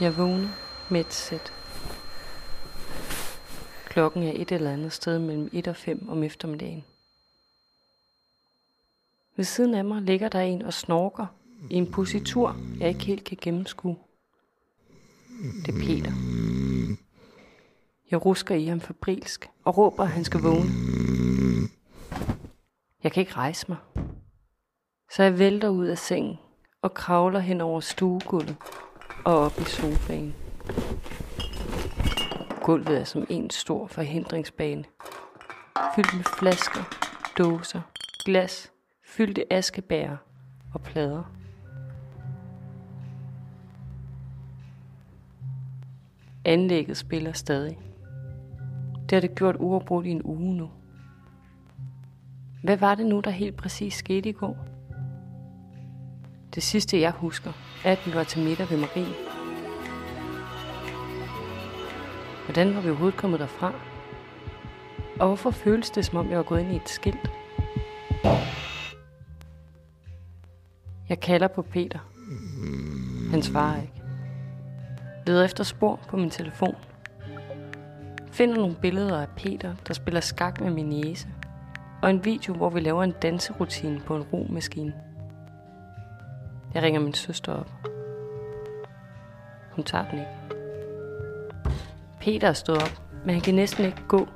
Jeg vågner med et sæt. Klokken er et eller andet sted mellem 1 og 5 om eftermiddagen. Ved siden af mig ligger der en og snorker i en positur, jeg ikke helt kan gennemskue. Det er Peter. Jeg rusker i ham fabrilsk og råber, at han skal vågne. Jeg kan ikke rejse mig. Så jeg vælter ud af sengen og kravler hen over stuegulvet og op i sofaen. Gulvet er som en stor forhindringsbane. Fyldt med flasker, dåser, glas, fyldte askebærer og plader. Anlægget spiller stadig. Det har det gjort uafbrudt i en uge nu. Hvad var det nu, der helt præcis skete i går? Det sidste, jeg husker, er, at vi var til middag ved Marie. Hvordan var vi overhovedet kommet derfra? Og hvorfor føles det, som om jeg var gået ind i et skilt? Jeg kalder på Peter. Han svarer ikke. Leder efter spor på min telefon. Finder nogle billeder af Peter, der spiller skak med min næse. Og en video, hvor vi laver en danserutine på en romaskine. Jeg ringer min søster op. Hun tager den ikke. Peter stod op, men han kan næsten ikke gå.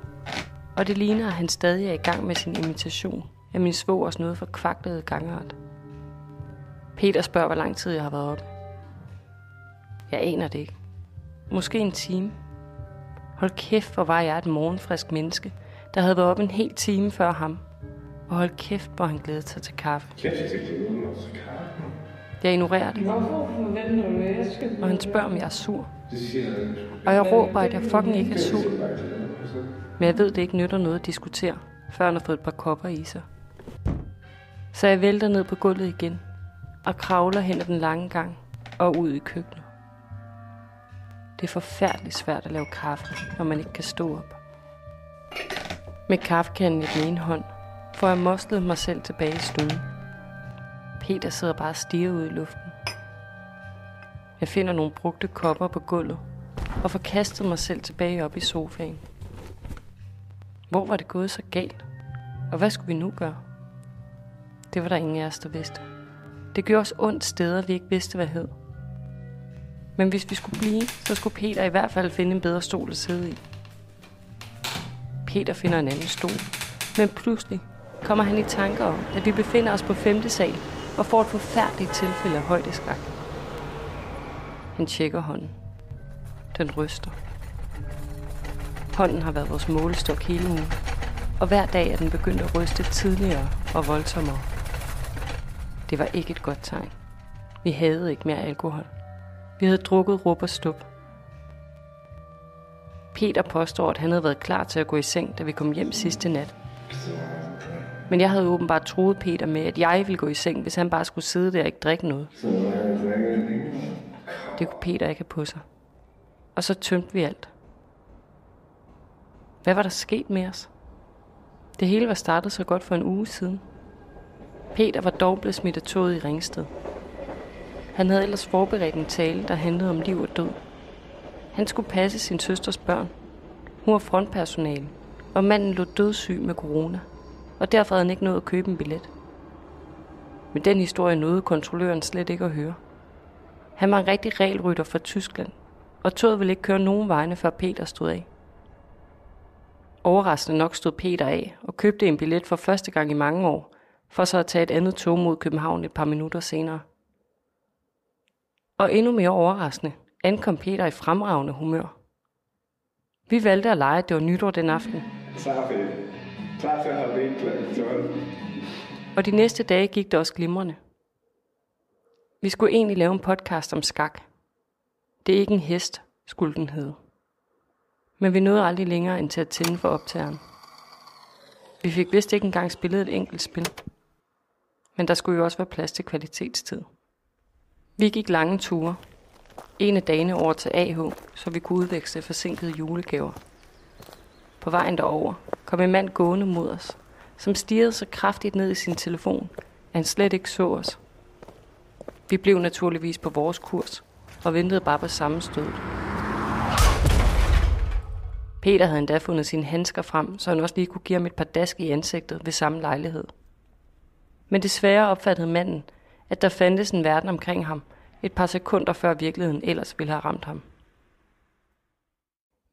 Og det ligner, at han stadig er i gang med sin imitation af min svogers noget for kvaklede gangart. Peter spørger, hvor lang tid jeg har været oppe. Jeg aner det ikke. Måske en time. Hold kæft, hvor var jeg et morgenfrisk menneske, der havde været op en hel time før ham. Og hold kæft, hvor han glædede sig til kaffe. Jeg ignorerer det. Og han spørger, om jeg er sur. Og jeg råber, at jeg fucking ikke er sur. Men jeg ved, det ikke nytter noget at diskutere, før han har fået et par kopper i sig. Så jeg vælter ned på gulvet igen og kravler hen ad den lange gang og ud i køkkenet. Det er forfærdeligt svært at lave kaffe, når man ikke kan stå op. Med kaffekanden i den ene hånd får jeg moslet mig selv tilbage i stuen. Peter sidder bare og stiger ud i luften. Jeg finder nogle brugte kopper på gulvet og får kastet mig selv tilbage op i sofaen. Hvor var det gået så galt? Og hvad skulle vi nu gøre? Det var der ingen af os, der vidste. Det gjorde os ondt steder, vi ikke vidste, hvad hed. Men hvis vi skulle blive, så skulle Peter i hvert fald finde en bedre stol at sidde i. Peter finder en anden stol, men pludselig kommer han i tanker om, at vi befinder os på femte sal og får et forfærdeligt tilfælde af højdeskræk. Han tjekker hånden. Den ryster. Hånden har været vores målestok hele ugen, og hver dag er den begyndt at ryste tidligere og voldsommere. Det var ikke et godt tegn. Vi havde ikke mere alkohol. Vi havde drukket rup og stup. Peter påstår, at han havde været klar til at gå i seng, da vi kom hjem sidste nat. Men jeg havde åbenbart troet Peter med, at jeg ville gå i seng, hvis han bare skulle sidde der og ikke drikke noget. Det kunne Peter ikke have på sig. Og så tømte vi alt. Hvad var der sket med os? Det hele var startet så godt for en uge siden. Peter var dog blevet smidt af toget i Ringsted. Han havde ellers forberedt en tale, der handlede om liv og død. Han skulle passe sin søsters børn. Hun var frontpersonale, og manden lå dødssyg med corona, og derfor havde han ikke nået at købe en billet. Men den historie nåede kontrolløren slet ikke at høre. Han var en rigtig regelrytter fra Tyskland, og toget ville ikke køre nogen vegne, før Peter stod af. Overraskende nok stod Peter af og købte en billet for første gang i mange år, for så at tage et andet tog mod København et par minutter senere. Og endnu mere overraskende ankom Peter i fremragende humør. Vi valgte at lege, at det var nytår den aften. Så har vi og de næste dage gik det også glimrende. Vi skulle egentlig lave en podcast om skak. Det er ikke en hest, skulle den hedde. Men vi nåede aldrig længere end til at tænde for optageren. Vi fik vist ikke engang spillet et enkelt spil. Men der skulle jo også være plads til kvalitetstid. Vi gik lange ture. En af dagene over til AH, så vi kunne udveksle forsinkede julegaver. På vejen derover kom en mand gående mod os, som stirrede så kraftigt ned i sin telefon, at han slet ikke så os. Vi blev naturligvis på vores kurs, og ventede bare på sammenstødet. Peter havde endda fundet sine handsker frem, så han også lige kunne give ham et par dask i ansigtet ved samme lejlighed. Men desværre opfattede manden, at der fandtes en verden omkring ham, et par sekunder før virkeligheden ellers ville have ramt ham.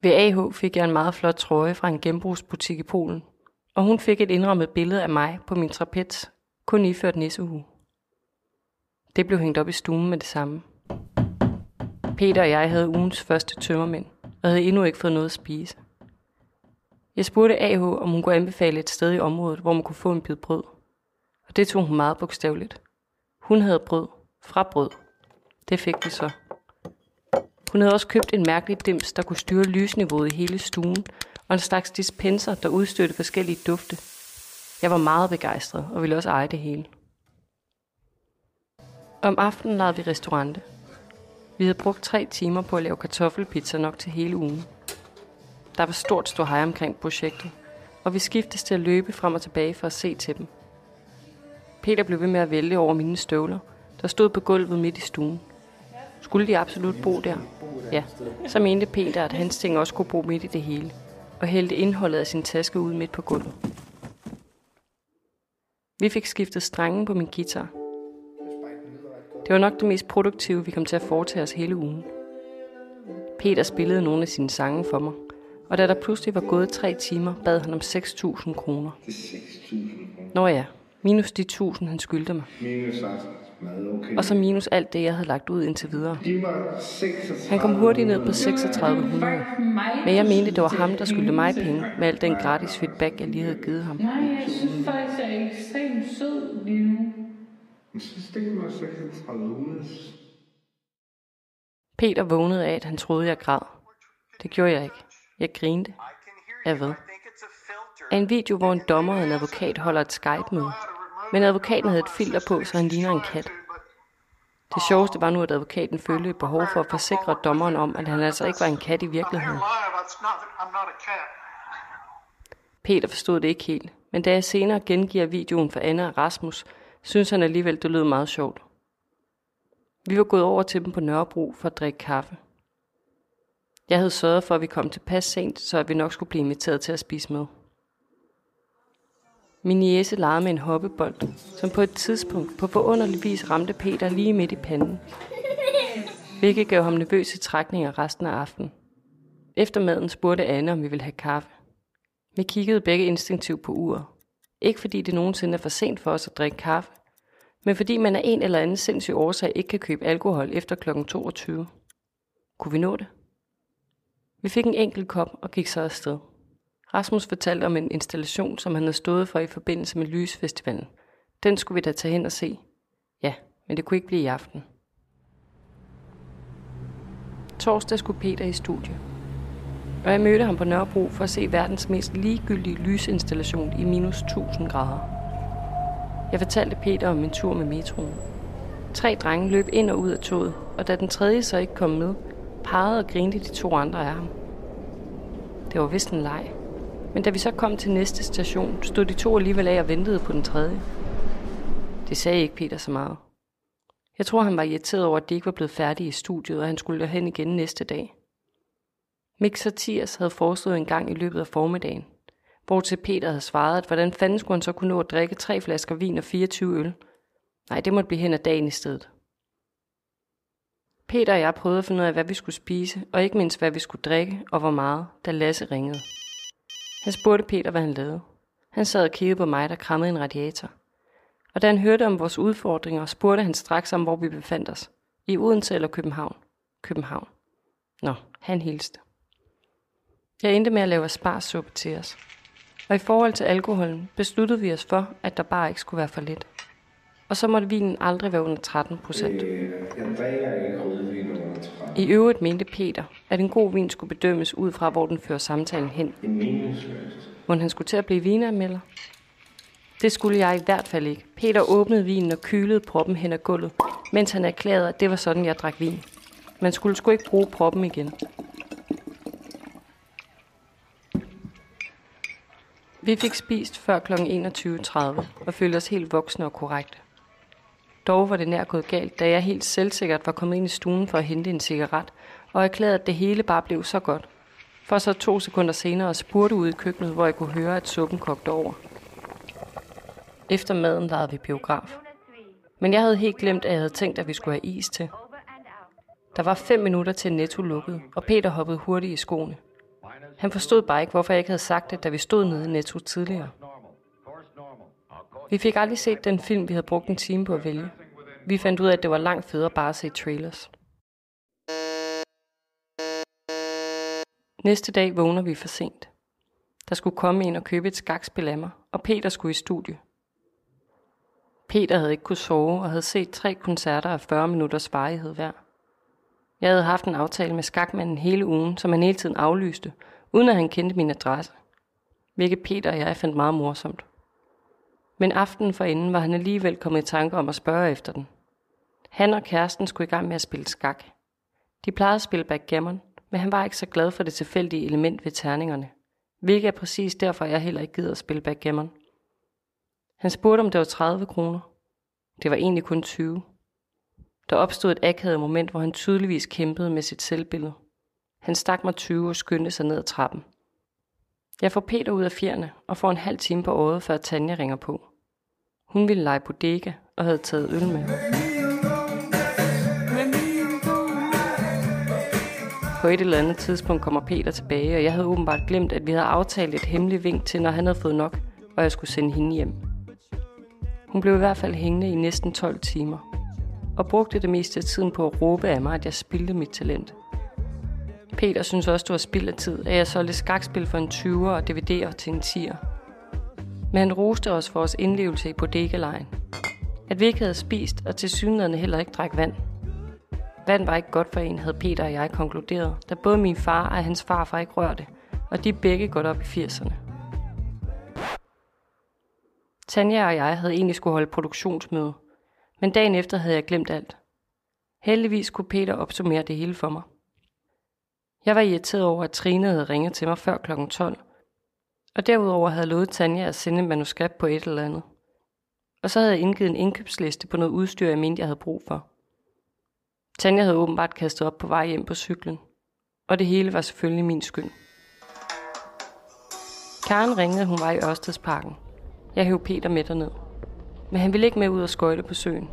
Ved AH fik jeg en meget flot trøje fra en genbrugsbutik i Polen, og hun fik et indrammet billede af mig på min trapez, kun iført nissehue. Det blev hængt op i stuen med det samme. Peter og jeg havde ugens første tømmermænd, og havde endnu ikke fået noget at spise. Jeg spurgte AH, om hun kunne anbefale et sted i området, hvor man kunne få en bid brød. Og det tog hun meget bogstaveligt. Hun havde brød. Fra brød. Det fik vi så. Hun havde også købt en mærkelig dims, der kunne styre lysniveauet i hele stuen, og en slags dispenser, der udstødte forskellige dufte. Jeg var meget begejstret og ville også eje det hele. Om aftenen lavede vi restaurante. Vi havde brugt tre timer på at lave kartoffelpizza nok til hele ugen. Der var stort stor hej omkring projektet, og vi skiftes til at løbe frem og tilbage for at se til dem. Peter blev ved med at vælge over mine støvler, der stod på gulvet midt i stuen. Skulle de absolut bo der? Ja, så mente Peter, at hans ting også kunne bo midt i det hele, og hældte indholdet af sin taske ud midt på gulvet. Vi fik skiftet strengen på min guitar. Det var nok det mest produktive, vi kom til at foretage os hele ugen. Peter spillede nogle af sine sange for mig, og da der pludselig var gået tre timer, bad han om 6.000 kroner. Det er 6.000 Nå ja, minus de 1.000, han skyldte mig. Minus okay. Og så minus alt det, jeg havde lagt ud indtil videre. Han kom hurtigt ned på 3600. Men jeg mente, det var ham, der skyldte mig penge, med al den gratis feedback, jeg lige havde givet ham. Nej, jeg synes faktisk, jeg er ekstremt sød lige nu. Jeg synes, det var 3600. Peter vågnede af, at han troede, jeg græd. Det gjorde jeg ikke. Jeg grinte. Jeg ved. Af en video, hvor en dommer og en advokat holder et Skype-møde. Men advokaten havde et filter på, så han ligner en kat. Det sjoveste var nu, at advokaten følte et behov for at forsikre dommeren om, at han altså ikke var en kat i virkeligheden. Peter forstod det ikke helt, men da jeg senere gengiver videoen for Anna og Rasmus, synes han alligevel, det lød meget sjovt. Vi var gået over til dem på Nørrebro for at drikke kaffe. Jeg havde sørget for, at vi kom til pas sent, så at vi nok skulle blive inviteret til at spise med. Min jæse legede med en hoppebold, som på et tidspunkt på forunderlig vis ramte Peter lige midt i panden. Hvilket gav ham nervøse trækninger resten af aftenen. Efter maden spurgte Anne, om vi ville have kaffe. Vi kiggede begge instinktivt på uret. Ikke fordi det nogensinde er for sent for os at drikke kaffe, men fordi man af en eller anden sindssyg årsag ikke kan købe alkohol efter kl. 22. Kunne vi nå det? Vi fik en enkelt kop og gik så afsted. Rasmus fortalte om en installation, som han havde stået for i forbindelse med Lysfestivalen. Den skulle vi da tage hen og se. Ja, men det kunne ikke blive i aften. Torsdag skulle Peter i studie. Og jeg mødte ham på Nørrebro for at se verdens mest ligegyldige lysinstallation i minus 1000 grader. Jeg fortalte Peter om min tur med metroen. Tre drenge løb ind og ud af toget, og da den tredje så ikke kom med, pegede og grinte de to andre af ham. Det var vist en leg. Men da vi så kom til næste station, stod de to alligevel af og ventede på den tredje. Det sagde ikke Peter så meget. Jeg tror, han var irriteret over, at de ikke var blevet færdige i studiet, og han skulle derhen igen næste dag. Mix og Thiers havde foreslået en gang i løbet af formiddagen, hvor til Peter havde svaret, at hvordan fanden skulle han så kunne nå at drikke tre flasker vin og 24 øl? Nej, det måtte blive hen ad dagen i stedet. Peter og jeg prøvede at finde ud af, hvad vi skulle spise, og ikke mindst, hvad vi skulle drikke og hvor meget, da Lasse ringede. Han spurgte Peter, hvad han lavede. Han sad og kiggede på mig, der krammede en radiator. Og da han hørte om vores udfordringer, spurgte han straks om, hvor vi befandt os. I Odense eller København? København. Nå, han hilste. Jeg endte med at lave sparsuppe til os. Og i forhold til alkoholen besluttede vi os for, at der bare ikke skulle være for lidt. Og så måtte vinen aldrig være under 13 procent. Øh, i øvrigt mente Peter, at en god vin skulle bedømmes ud fra, hvor den fører samtalen hen. Hvor han skulle til at blive vinanmelder. Det skulle jeg i hvert fald ikke. Peter åbnede vinen og kylede proppen hen ad gulvet, mens han erklærede, at det var sådan, jeg drak vin. Man skulle sgu ikke bruge proppen igen. Vi fik spist før kl. 21.30 og følte os helt voksne og korrekte. Dog var det nær gået galt, da jeg helt selvsikkert var kommet ind i stuen for at hente en cigaret, og erklærede, at det hele bare blev så godt. For så to sekunder senere spurgte ud i køkkenet, hvor jeg kunne høre, at suppen kogte over. Efter maden lejede vi biograf. Men jeg havde helt glemt, at jeg havde tænkt, at vi skulle have is til. Der var fem minutter til Netto lukkede, og Peter hoppede hurtigt i skoene. Han forstod bare ikke, hvorfor jeg ikke havde sagt det, da vi stod nede i Netto tidligere. Vi fik aldrig set den film, vi havde brugt en time på at vælge. Vi fandt ud af, at det var langt federe bare at se trailers. Næste dag vågner vi for sent. Der skulle komme en og købe et skakspil af mig, og Peter skulle i studie. Peter havde ikke kunne sove og havde set tre koncerter af 40 minutters varighed hver. Jeg havde haft en aftale med skakmanden hele ugen, som han hele tiden aflyste, uden at han kendte min adresse. Hvilket Peter og jeg fandt meget morsomt. Men aftenen forinden var han alligevel kommet i tanke om at spørge efter den. Han og kæresten skulle i gang med at spille skak. De plejede at spille backgammon, men han var ikke så glad for det tilfældige element ved terningerne. Hvilket er præcis derfor, jeg heller ikke gider at spille backgammon. Han spurgte, om det var 30 kroner. Det var egentlig kun 20. Der opstod et akavet moment, hvor han tydeligvis kæmpede med sit selvbillede. Han stak mig 20 og skyndte sig ned ad trappen. Jeg får Peter ud af fjerne og får en halv time på året, før Tanja ringer på. Hun ville lege bodega og havde taget øl med. På et eller andet tidspunkt kommer Peter tilbage, og jeg havde åbenbart glemt, at vi havde aftalt et hemmeligt vink til, når han havde fået nok, og jeg skulle sende hende hjem. Hun blev i hvert fald hængende i næsten 12 timer, og brugte det meste af tiden på at råbe af mig, at jeg spildte mit talent. Peter synes også, du har spild af tid, at jeg solgte skakspil for en 20'er og DVD'er til en 10'er. Men han roste os for vores indlevelse i bodegalejen. At vi ikke havde spist, og til synligheden heller ikke drak vand. Vand var ikke godt for en, havde Peter og jeg konkluderet, da både min far og hans farfar ikke rørte, og de begge godt op i 80'erne. Tanja og jeg havde egentlig skulle holde produktionsmøde, men dagen efter havde jeg glemt alt. Heldigvis kunne Peter opsummere det hele for mig. Jeg var irriteret over, at Trine havde ringet til mig før kl. 12, og derudover havde lovet Tanja at sende et manuskript på et eller andet. Og så havde jeg indgivet en indkøbsliste på noget udstyr, jeg mente, jeg havde brug for. Tanja havde åbenbart kastet op på vej hjem på cyklen, og det hele var selvfølgelig min skyld. Karen ringede, at hun var i Ørstedsparken. Jeg hævde Peter med derned. Men han ville ikke med ud og skøjte på søen.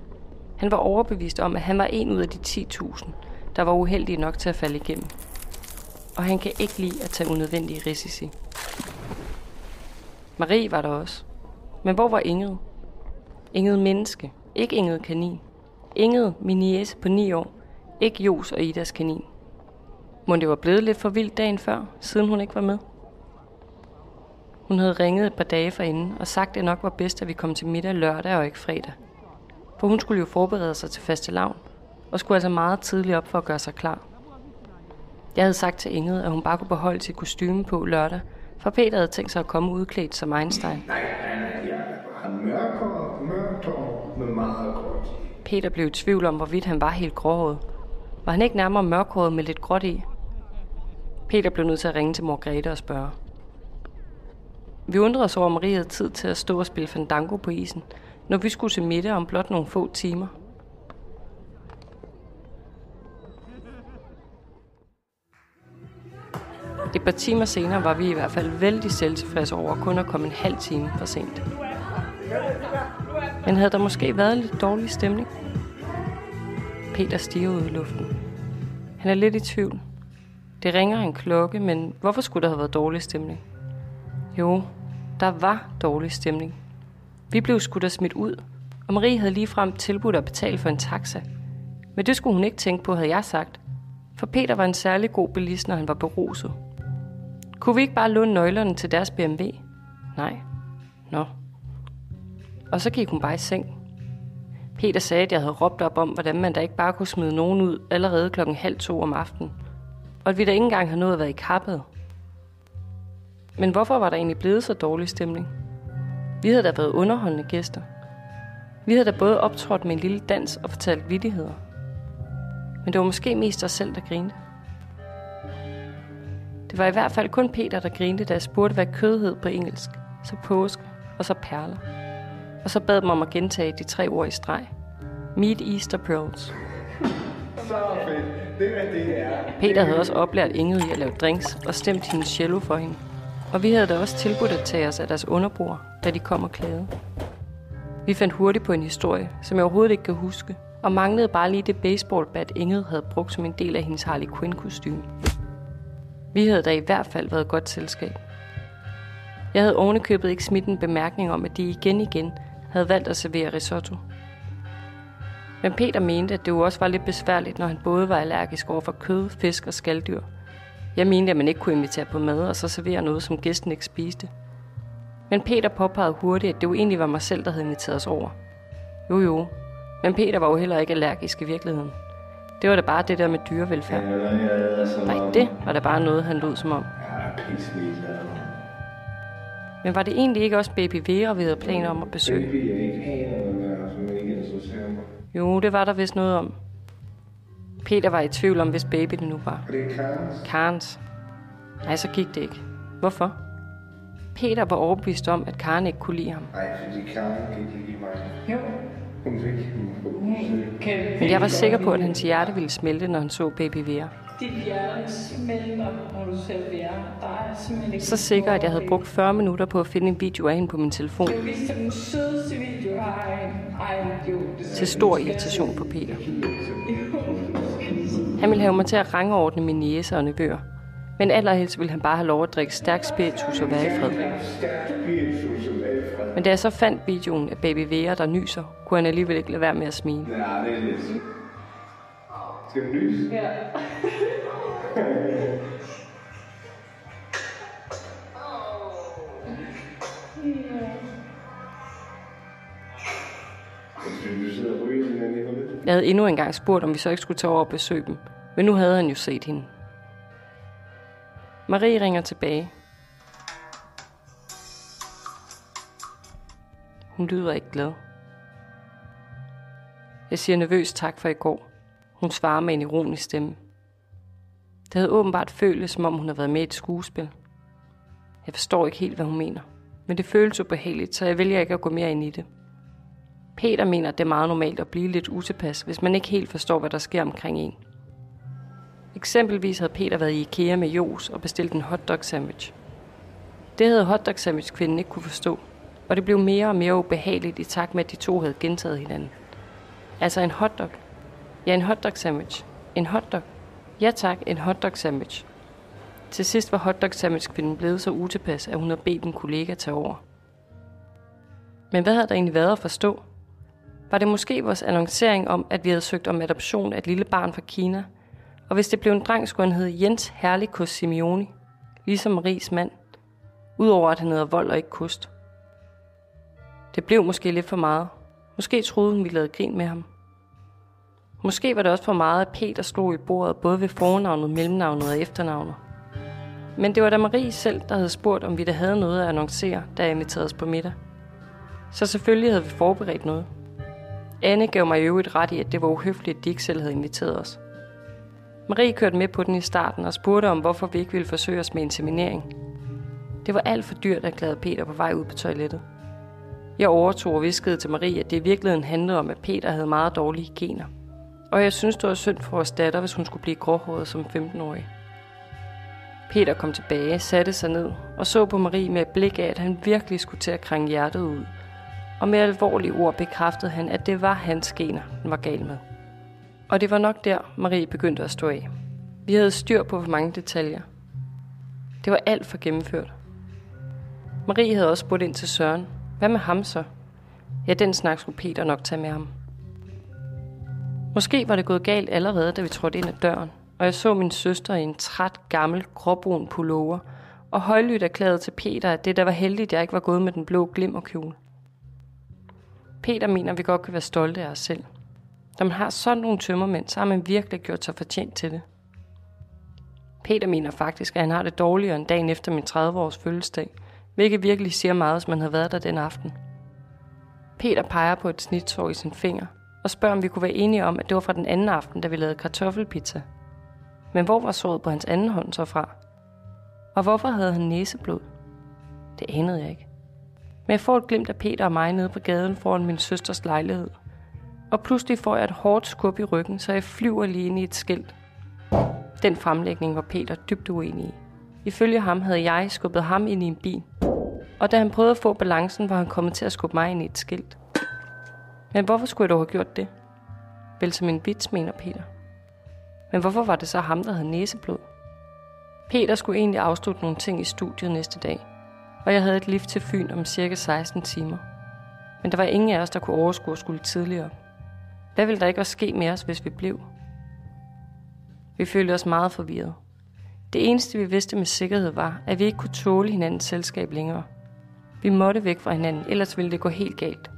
Han var overbevist om, at han var en ud af de 10.000, der var uheldige nok til at falde igennem. Og han kan ikke lide at tage unødvendige risici. Marie var der også. Men hvor var Ingrid? Ingrid menneske, ikke Ingrid kanin. Ingrid, min niece på 9 år, ikke Jos og Idas kanin. Må det var blevet lidt for vildt dagen før, siden hun ikke var med? Hun havde ringet et par dage forinden og sagt, at det nok var bedst, at vi kom til middag lørdag og ikke fredag. For hun skulle jo forberede sig til faste lavn, og skulle altså meget tidligt op for at gøre sig klar. Jeg havde sagt til Ingrid, at hun bare kunne beholde sit kostume på lørdag, for Peter havde tænkt sig at komme udklædt som Einstein. Nej, nej, nej, jeg har mørkere, mørkt hår med meget gråt. Peter blev i tvivl om, hvorvidt han var helt gråhåret. Var han ikke nærmere mørkhåret med lidt gråt i? Peter blev nødt til at ringe til mor Grete og spørge. Vi undrede os over, at Marie havde tid til at stå og spille fandango på isen, når vi skulle til middag om blot nogle få timer. Et par timer senere var vi i hvert fald vældig selvtilfredse over kun at komme en halv time for sent. Men havde der måske været lidt dårlig stemning? Peter stiger ud i luften. Han er lidt i tvivl. Det ringer en klokke, men hvorfor skulle der have været dårlig stemning? Jo, der var dårlig stemning. Vi blev skudt og smidt ud, og Marie havde ligefrem tilbudt at betale for en taxa. Men det skulle hun ikke tænke på, havde jeg sagt. For Peter var en særlig god bilist, når han var beruset. Kunne vi ikke bare låne nøglerne til deres BMW? Nej. Nå. Og så gik hun bare i seng. Peter sagde, at jeg havde råbt op om, hvordan man da ikke bare kunne smide nogen ud allerede klokken halv to om aftenen. Og at vi da ikke engang havde nået at være i kappet. Men hvorfor var der egentlig blevet så dårlig stemning? Vi havde da været underholdende gæster. Vi havde da både optrådt med en lille dans og fortalt vittigheder. Men det var måske mest os selv, der grinede. Det var i hvert fald kun Peter, der grinte, da jeg spurgte, hvad kødhed på engelsk, så påske og så perler. Og så bad dem om at gentage de tre ord i streg. Meat Easter Pearls. Så fedt. Det er, det er. Peter havde også oplært Ingrid i at lave drinks og stemt hendes cello for hende. Og vi havde da også tilbudt at tage os af deres underbror, da de kom og klagede. Vi fandt hurtigt på en historie, som jeg overhovedet ikke kan huske, og manglede bare lige det baseballbat, Ingrid havde brugt som en del af hendes Harley quinn kostume vi havde da i hvert fald været godt selskab. Jeg havde ovenikøbet ikke smidt en bemærkning om, at de igen igen havde valgt at servere risotto. Men Peter mente, at det jo også var lidt besværligt, når han både var allergisk over for kød, fisk og skalddyr. Jeg mente, at man ikke kunne invitere på mad og så servere noget, som gæsten ikke spiste. Men Peter påpegede hurtigt, at det jo egentlig var mig selv, der havde inviteret os over. Jo jo, men Peter var jo heller ikke allergisk i virkeligheden. Det var da bare det der med dyrevelfærd. Nej, det var da bare noget, han lød som om. Men var det egentlig ikke også baby Vera, vi havde planer om at besøge? Baby ikke haner, som ikke interesserer mig. Jo, det var der vist noget om. Peter var i tvivl om, hvis baby det nu var. Det er Karens. Karens. Nej, så gik det ikke. Hvorfor? Peter var overbevist om, at Karen ikke kunne lide ham. Nej, fordi Karen kan ikke lide mig. Jo. Men jeg var sikker på, at hans hjerte ville smelte, når han så baby Vera. Dit hjerte smelter, når du ser Vera. Der er simpelthen ikke Så sikker, at jeg havde brugt 40 minutter på at finde en video af hende på min telefon, til stor irritation på Peter. Han ville have mig til at rangordne mine næser og nevøer. Men allerhelst ville han bare have lov at drikke stærk spiritus og være i fred. Men da jeg så fandt videoen af baby Vera, der nyser, kunne han alligevel ikke lade være med at smile. Ja, det er lidt. Skal vi nys? Ja. Jeg havde endnu engang spurgt, om vi så ikke skulle tage over og besøge dem. Men nu havde han jo set hende. Marie ringer tilbage. Hun lyder ikke glad. Jeg siger nervøst tak for i går. Hun svarer med en ironisk stemme. Det havde åbenbart føltes, som om hun havde været med i et skuespil. Jeg forstår ikke helt, hvad hun mener. Men det føles ubehageligt, så jeg vælger ikke at gå mere ind i det. Peter mener, at det er meget normalt at blive lidt utilpas, hvis man ikke helt forstår, hvad der sker omkring en. Eksempelvis havde Peter været i IKEA med Jos og bestilt en hotdog sandwich. Det havde hotdog sandwich kvinden ikke kunne forstå, og det blev mere og mere ubehageligt i takt med, at de to havde gentaget hinanden. Altså en hotdog. Ja, en hotdog sandwich. En hotdog. Ja tak, en hotdog sandwich. Til sidst var hotdog sandwich kvinden blevet så utilpas, at hun havde bedt en kollega tage over. Men hvad havde der egentlig været at forstå? Var det måske vores annoncering om, at vi havde søgt om adoption af et lille barn fra Kina? Og hvis det blev en dreng, skulle han hedde Jens Herlikus Simeoni, ligesom Maries mand, udover at han hedder vold og ikke kust. Det blev måske lidt for meget. Måske troede hun, vi lavede grin med ham. Måske var det også for meget, at Peter slog i bordet både ved fornavnet, mellemnavnet og efternavnet. Men det var da Marie selv, der havde spurgt, om vi da havde noget at annoncere, da jeg inviterede os på middag. Så selvfølgelig havde vi forberedt noget. Anne gav mig i øvrigt ret i, at det var uhøfligt, at de ikke selv havde inviteret os. Marie kørte med på den i starten og spurgte om, hvorfor vi ikke ville forsøge os med inseminering. Det var alt for dyrt, at Peter på vej ud på toilettet. Jeg overtog og viskede til Marie, at det i virkeligheden handlede om, at Peter havde meget dårlige gener. Og jeg synes, det var synd for vores datter, hvis hun skulle blive gråhåret som 15-årig. Peter kom tilbage, satte sig ned og så på Marie med et blik af, at han virkelig skulle til at krænge hjertet ud. Og med alvorlige ord bekræftede han, at det var hans gener, den var gal med. Og det var nok der, Marie begyndte at stå af. Vi havde styr på for mange detaljer. Det var alt for gennemført. Marie havde også spurgt ind til Søren. Hvad med ham så? Ja, den snak skulle Peter nok tage med ham. Måske var det gået galt allerede, da vi trådte ind ad døren, og jeg så min søster i en træt, gammel, gråbrun pullover, og højlydt erklærede til Peter, at det der var heldigt, at jeg ikke var gået med den blå glimmerkjole. Peter mener, at vi godt kan være stolte af os selv. Når man har sådan nogle tømmermænd, så har man virkelig gjort sig fortjent til det. Peter mener faktisk, at han har det dårligere end dagen efter min 30-års fødselsdag, hvilket virkelig siger meget, hvis man har været der den aften. Peter peger på et snitsår i sin finger og spørger, om vi kunne være enige om, at det var fra den anden aften, da vi lavede kartoffelpizza. Men hvor var såret på hans anden hånd så fra? Og hvorfor havde han næseblod? Det anede jeg ikke. Men jeg får et glimt af Peter og mig nede på gaden foran min søsters lejlighed. Og pludselig får jeg et hårdt skub i ryggen, så jeg flyver lige ind i et skilt. Den fremlægning var Peter dybt uenig i. Ifølge ham havde jeg skubbet ham ind i en bil. Og da han prøvede at få balancen, var han kommet til at skubbe mig ind i et skilt. Men hvorfor skulle jeg dog have gjort det? Vel som en vits, mener Peter. Men hvorfor var det så ham, der havde næseblod? Peter skulle egentlig afslutte nogle ting i studiet næste dag, og jeg havde et lift til Fyn om cirka 16 timer. Men der var ingen af os, der kunne overskue at skulle tidligere. Hvad ville der ikke også ske med os, hvis vi blev? Vi følte os meget forvirret. Det eneste, vi vidste med sikkerhed var, at vi ikke kunne tåle hinandens selskab længere. Vi måtte væk fra hinanden, ellers ville det gå helt galt.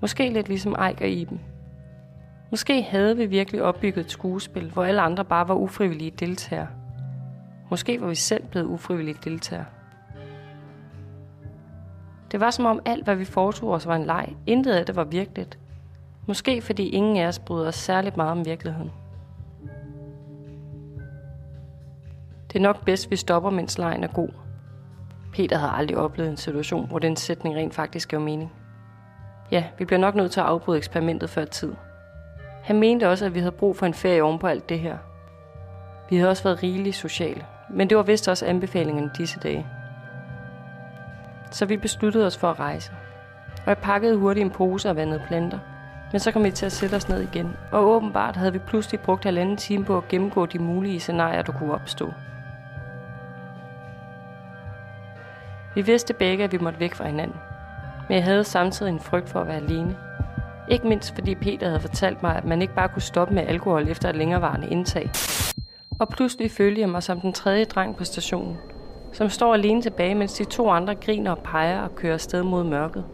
Måske lidt ligesom Eik og Iben. Måske havde vi virkelig opbygget et skuespil, hvor alle andre bare var ufrivillige deltagere. Måske var vi selv blevet ufrivillige deltagere. Det var som om alt, hvad vi foretog os, var en leg. Intet af det var virkeligt. Måske fordi ingen af os bryder os særligt meget om virkeligheden. Det er nok bedst, vi stopper, mens lejen er god. Peter havde aldrig oplevet en situation, hvor den sætning rent faktisk gav mening. Ja, vi bliver nok nødt til at afbryde eksperimentet før tid. Han mente også, at vi havde brug for en ferie oven på alt det her. Vi havde også været rigeligt sociale, men det var vist også anbefalingen disse dage. Så vi besluttede os for at rejse. Og jeg pakkede hurtigt en pose og vandede planter, men så kom vi til at sætte os ned igen, og åbenbart havde vi pludselig brugt halvanden time på at gennemgå de mulige scenarier, der kunne opstå. Vi vidste begge, at vi måtte væk fra hinanden. Men jeg havde samtidig en frygt for at være alene. Ikke mindst fordi Peter havde fortalt mig, at man ikke bare kunne stoppe med alkohol efter et længerevarende indtag. Og pludselig følte jeg mig som den tredje dreng på stationen, som står alene tilbage, mens de to andre griner og peger og kører afsted mod mørket.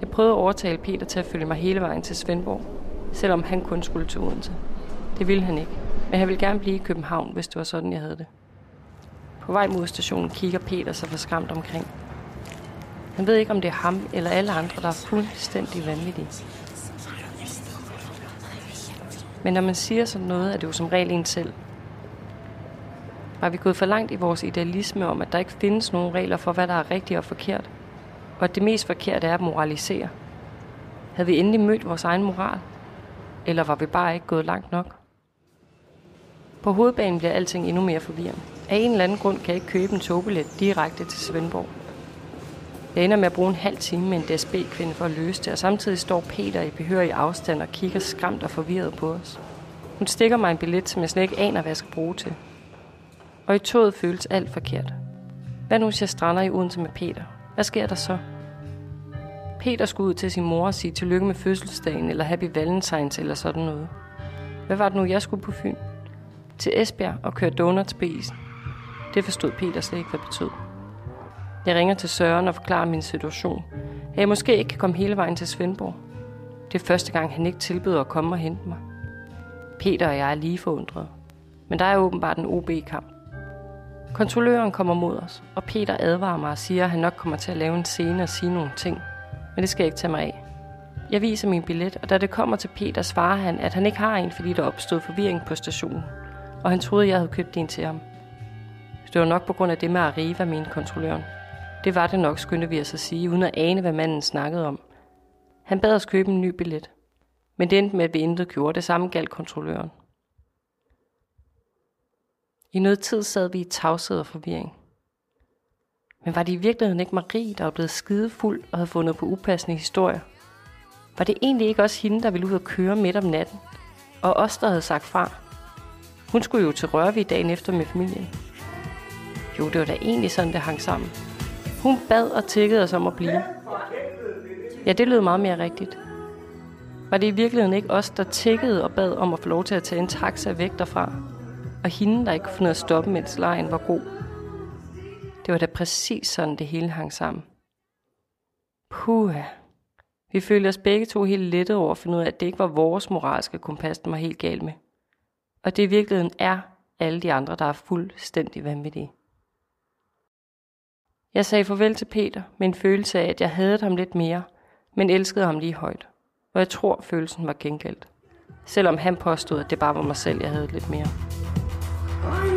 Jeg prøvede at overtale Peter til at følge mig hele vejen til Svendborg, selvom han kun skulle til Odense. Det ville han ikke, men han ville gerne blive i København, hvis det var sådan, jeg havde det. På vej mod stationen kigger Peter sig forskræmt omkring. Han ved ikke, om det er ham eller alle andre, der er fuldstændig vanvittige. Men når man siger sådan noget, er det jo som regel en selv. Var vi gået for langt i vores idealisme om, at der ikke findes nogen regler for, hvad der er rigtigt og forkert? Og at det mest forkerte er at moralisere? Havde vi endelig mødt vores egen moral? Eller var vi bare ikke gået langt nok? På hovedbanen bliver alting endnu mere forvirrende. Af en eller anden grund kan jeg ikke købe en togbillet direkte til Svendborg. Jeg ender med at bruge en halv time med en DSB-kvinde for at løse det, og samtidig står Peter i behørig afstand og kigger skræmt og forvirret på os. Hun stikker mig en billet, som jeg slet ikke aner, hvad jeg skal bruge til. Og i toget føles alt forkert. Hvad nu, hvis jeg strander i Odense med Peter? Hvad sker der så? Peter skulle ud til sin mor og sige tillykke med fødselsdagen, eller Happy Valentines, eller sådan noget. Hvad var det nu, jeg skulle på Fyn? Til Esbjerg og køre donuts på isen. Det forstod Peter slet ikke, hvad det betød. Jeg ringer til Søren og forklarer min situation. At jeg måske ikke kan komme hele vejen til Svendborg. Det er første gang, han ikke tilbyder at komme og hente mig. Peter og jeg er lige forundrede. Men der er åbenbart en OB-kamp. Kontrolløren kommer mod os, og Peter advarer mig og siger, at han nok kommer til at lave en scene og sige nogle ting. Men det skal jeg ikke tage mig af. Jeg viser min billet, og da det kommer til Peter, svarer han, at han ikke har en, fordi der opstod forvirring på stationen. Og han troede, jeg havde købt en til ham. Det var nok på grund af det med Arriva, mente kontrolløren. Det var det nok, skyndte vi os at sige, uden at ane, hvad manden snakkede om. Han bad os købe en ny billet. Men det endte med, at vi intet gjorde. Det samme galt kontrolløren. I noget tid sad vi i tavshed og forvirring. Men var det i virkeligheden ikke Marie, der var blevet skidefuld og havde fundet på upassende historier? Var det egentlig ikke også hende, der ville ud og køre midt om natten? Og os, der havde sagt fra? Hun skulle jo til Rørvig dagen efter med familien. Jo, det var da egentlig sådan, det hang sammen. Hun bad og tækkede os om at blive. Ja, det lød meget mere rigtigt. Var det i virkeligheden ikke os, der tækkede og bad om at få lov til at tage en taxa væk derfra? Og hende, der ikke kunne finde at stoppe, mens lejen var god. Det var da præcis sådan, det hele hang sammen. Puha. Vi følte os begge to helt lettet over at finde ud af, at det ikke var vores moralske kompas, der var helt galt med. Og det i virkeligheden er alle de andre, der er fuldstændig vanvittige. Jeg sagde farvel til Peter med en følelse af, at jeg havde ham lidt mere, men elskede ham lige højt. Og jeg tror, følelsen var gengældt. Selvom han påstod, at det bare var mig selv, jeg havde lidt mere. I'm